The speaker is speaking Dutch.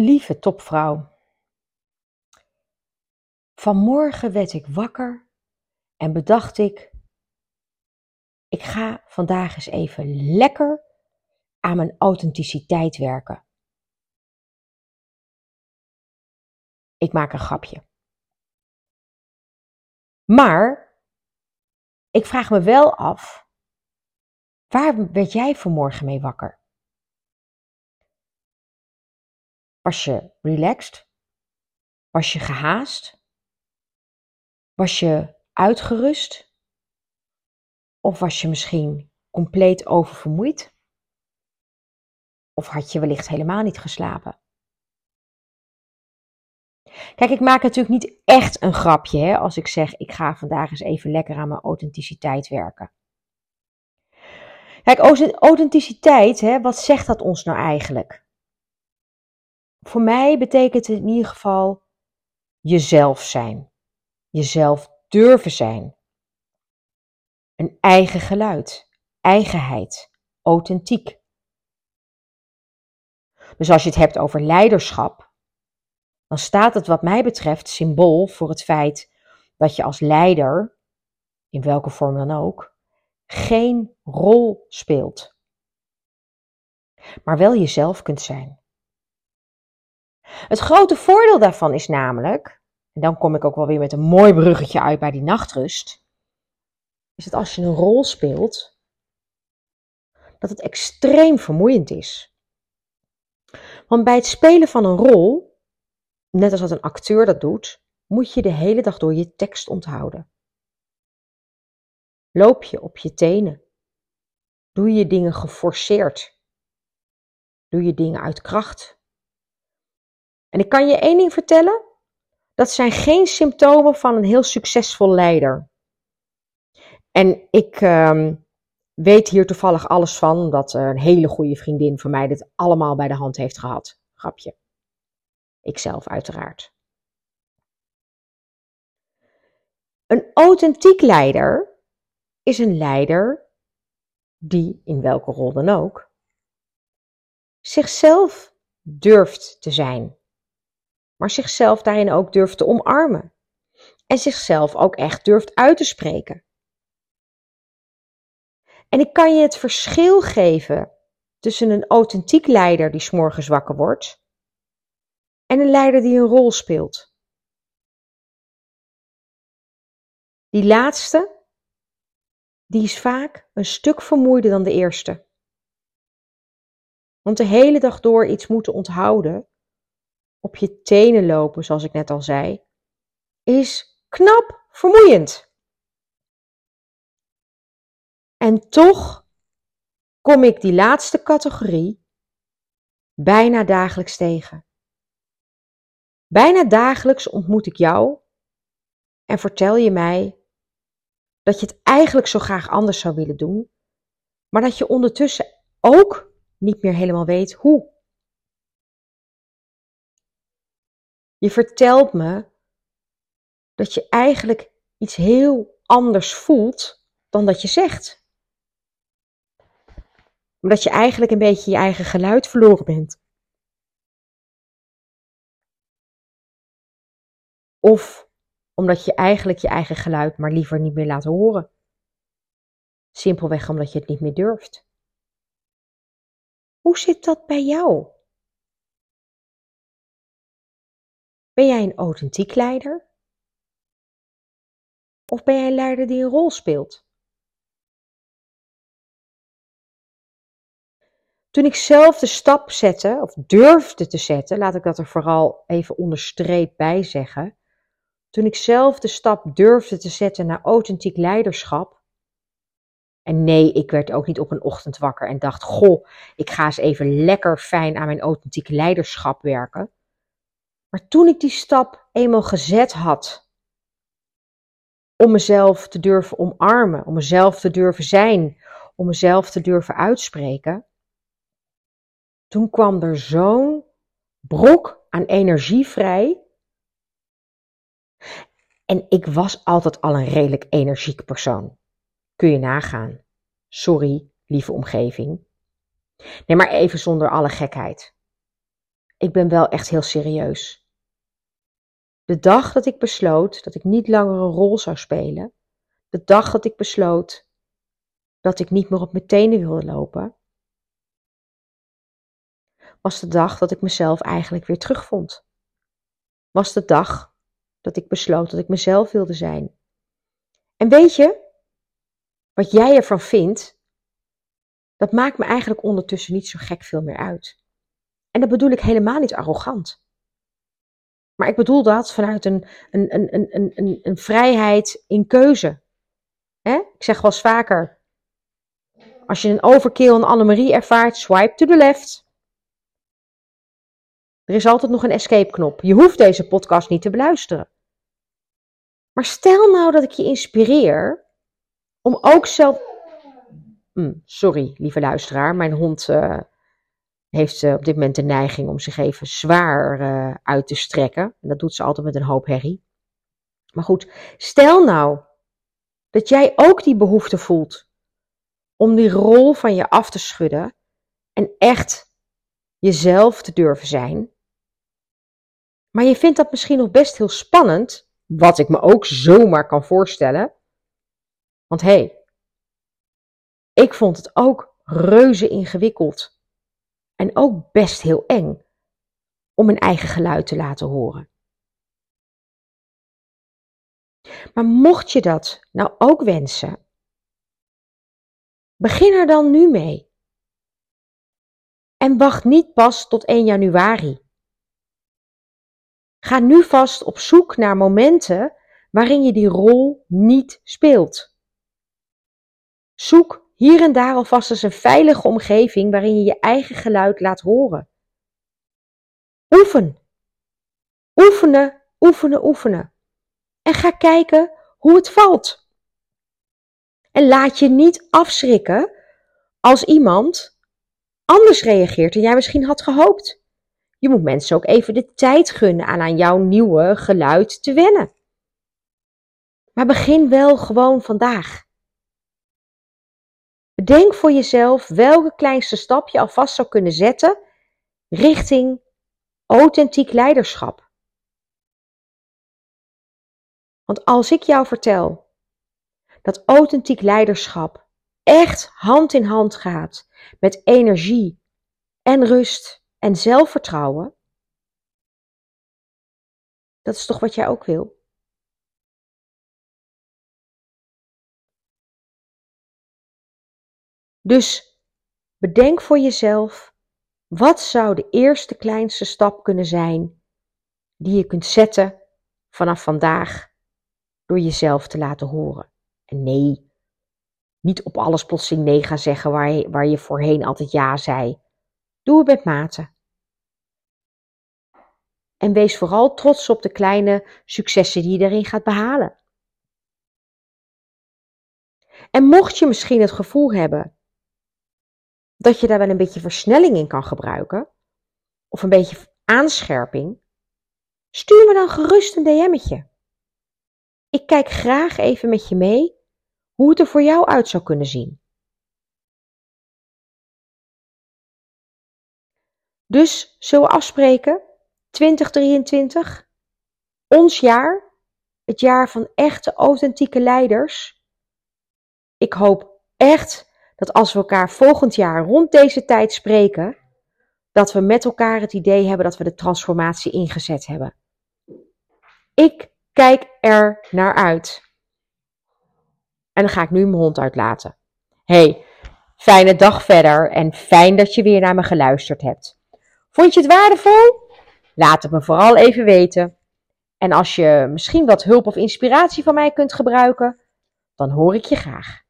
Lieve topvrouw, vanmorgen werd ik wakker en bedacht ik, ik ga vandaag eens even lekker aan mijn authenticiteit werken. Ik maak een grapje. Maar ik vraag me wel af, waar werd jij vanmorgen mee wakker? Was je relaxed? Was je gehaast? Was je uitgerust? Of was je misschien compleet oververmoeid? Of had je wellicht helemaal niet geslapen? Kijk, ik maak natuurlijk niet echt een grapje hè, als ik zeg: ik ga vandaag eens even lekker aan mijn authenticiteit werken. Kijk, authenticiteit, hè, wat zegt dat ons nou eigenlijk? Voor mij betekent het in ieder geval jezelf zijn. Jezelf durven zijn. Een eigen geluid, eigenheid, authentiek. Dus als je het hebt over leiderschap, dan staat het wat mij betreft symbool voor het feit dat je als leider, in welke vorm dan ook, geen rol speelt, maar wel jezelf kunt zijn. Het grote voordeel daarvan is namelijk, en dan kom ik ook wel weer met een mooi bruggetje uit bij die nachtrust, is dat als je een rol speelt, dat het extreem vermoeiend is. Want bij het spelen van een rol, net als dat een acteur dat doet, moet je de hele dag door je tekst onthouden. Loop je op je tenen? Doe je dingen geforceerd? Doe je dingen uit kracht? En ik kan je één ding vertellen: dat zijn geen symptomen van een heel succesvol leider. En ik uh, weet hier toevallig alles van, dat een hele goede vriendin van mij dit allemaal bij de hand heeft gehad. Grapje. Ikzelf uiteraard. Een authentiek leider is een leider die, in welke rol dan ook, zichzelf durft te zijn maar zichzelf daarin ook durft te omarmen. En zichzelf ook echt durft uit te spreken. En ik kan je het verschil geven tussen een authentiek leider die s'morgens wakker wordt en een leider die een rol speelt. Die laatste, die is vaak een stuk vermoeider dan de eerste. Want de hele dag door iets moeten onthouden op je tenen lopen, zoals ik net al zei, is knap vermoeiend. En toch kom ik die laatste categorie bijna dagelijks tegen. Bijna dagelijks ontmoet ik jou en vertel je mij dat je het eigenlijk zo graag anders zou willen doen, maar dat je ondertussen ook niet meer helemaal weet hoe. Je vertelt me dat je eigenlijk iets heel anders voelt dan dat je zegt. Omdat je eigenlijk een beetje je eigen geluid verloren bent. Of omdat je eigenlijk je eigen geluid maar liever niet meer laat horen. Simpelweg omdat je het niet meer durft. Hoe zit dat bij jou? Ben jij een authentiek leider? Of ben jij een leider die een rol speelt? Toen ik zelf de stap zette, of durfde te zetten, laat ik dat er vooral even onderstreept bij zeggen. Toen ik zelf de stap durfde te zetten naar authentiek leiderschap. En nee, ik werd ook niet op een ochtend wakker en dacht: Goh, ik ga eens even lekker fijn aan mijn authentiek leiderschap werken. Maar toen ik die stap eenmaal gezet had om mezelf te durven omarmen, om mezelf te durven zijn, om mezelf te durven uitspreken, toen kwam er zo'n brok aan energie vrij. En ik was altijd al een redelijk energiek persoon. Kun je nagaan. Sorry, lieve omgeving. Nee, maar even zonder alle gekheid. Ik ben wel echt heel serieus. De dag dat ik besloot dat ik niet langer een rol zou spelen, de dag dat ik besloot dat ik niet meer op mijn tenen wilde lopen, was de dag dat ik mezelf eigenlijk weer terugvond. Was de dag dat ik besloot dat ik mezelf wilde zijn. En weet je, wat jij ervan vindt, dat maakt me eigenlijk ondertussen niet zo gek veel meer uit. En dat bedoel ik helemaal niet arrogant. Maar ik bedoel dat vanuit een, een, een, een, een, een vrijheid in keuze. Ik zeg wel eens vaker, als je een overkill en Annemarie ervaart, swipe to the left. Er is altijd nog een escape knop. Je hoeft deze podcast niet te beluisteren. Maar stel nou dat ik je inspireer om ook zelf. Hm, sorry, lieve luisteraar, mijn hond uh, heeft uh, op dit moment de neiging om zich even zwaar uh, uit te strekken. En dat doet ze altijd met een hoop herrie. Maar goed, stel nou dat jij ook die behoefte voelt om die rol van je af te schudden en echt jezelf te durven zijn. Maar je vindt dat misschien nog best heel spannend, wat ik me ook zomaar kan voorstellen. Want hé, hey, ik vond het ook reuze ingewikkeld en ook best heel eng om mijn eigen geluid te laten horen. Maar mocht je dat nou ook wensen, begin er dan nu mee. En wacht niet pas tot 1 januari. Ga nu vast op zoek naar momenten waarin je die rol niet speelt. Zoek hier en daar alvast eens een veilige omgeving waarin je je eigen geluid laat horen. Oefen. Oefenen, oefenen, oefenen. En ga kijken hoe het valt. En laat je niet afschrikken als iemand anders reageert dan jij misschien had gehoopt. Je moet mensen ook even de tijd gunnen aan aan jouw nieuwe geluid te wennen. Maar begin wel gewoon vandaag. Bedenk voor jezelf welke kleinste stap je alvast zou kunnen zetten richting authentiek leiderschap. Want als ik jou vertel dat authentiek leiderschap echt hand in hand gaat met energie en rust en zelfvertrouwen, dat is toch wat jij ook wil? Dus bedenk voor jezelf, wat zou de eerste kleinste stap kunnen zijn die je kunt zetten vanaf vandaag door jezelf te laten horen? En nee, niet op alles plotseling nee gaan zeggen waar je, waar je voorheen altijd ja zei. Doe het met mate. En wees vooral trots op de kleine successen die je daarin gaat behalen. En mocht je misschien het gevoel hebben dat je daar wel een beetje versnelling in kan gebruiken, of een beetje aanscherping, stuur me dan gerust een DM'tje. Ik kijk graag even met je mee hoe het er voor jou uit zou kunnen zien. Dus zullen we afspreken 2023, ons jaar, het jaar van echte authentieke leiders. Ik hoop echt dat als we elkaar volgend jaar rond deze tijd spreken, dat we met elkaar het idee hebben dat we de transformatie ingezet hebben. Ik kijk er naar uit. En dan ga ik nu mijn hond uitlaten. Hey, fijne dag verder en fijn dat je weer naar me geluisterd hebt. Vond je het waardevol? Laat het me vooral even weten. En als je misschien wat hulp of inspiratie van mij kunt gebruiken, dan hoor ik je graag.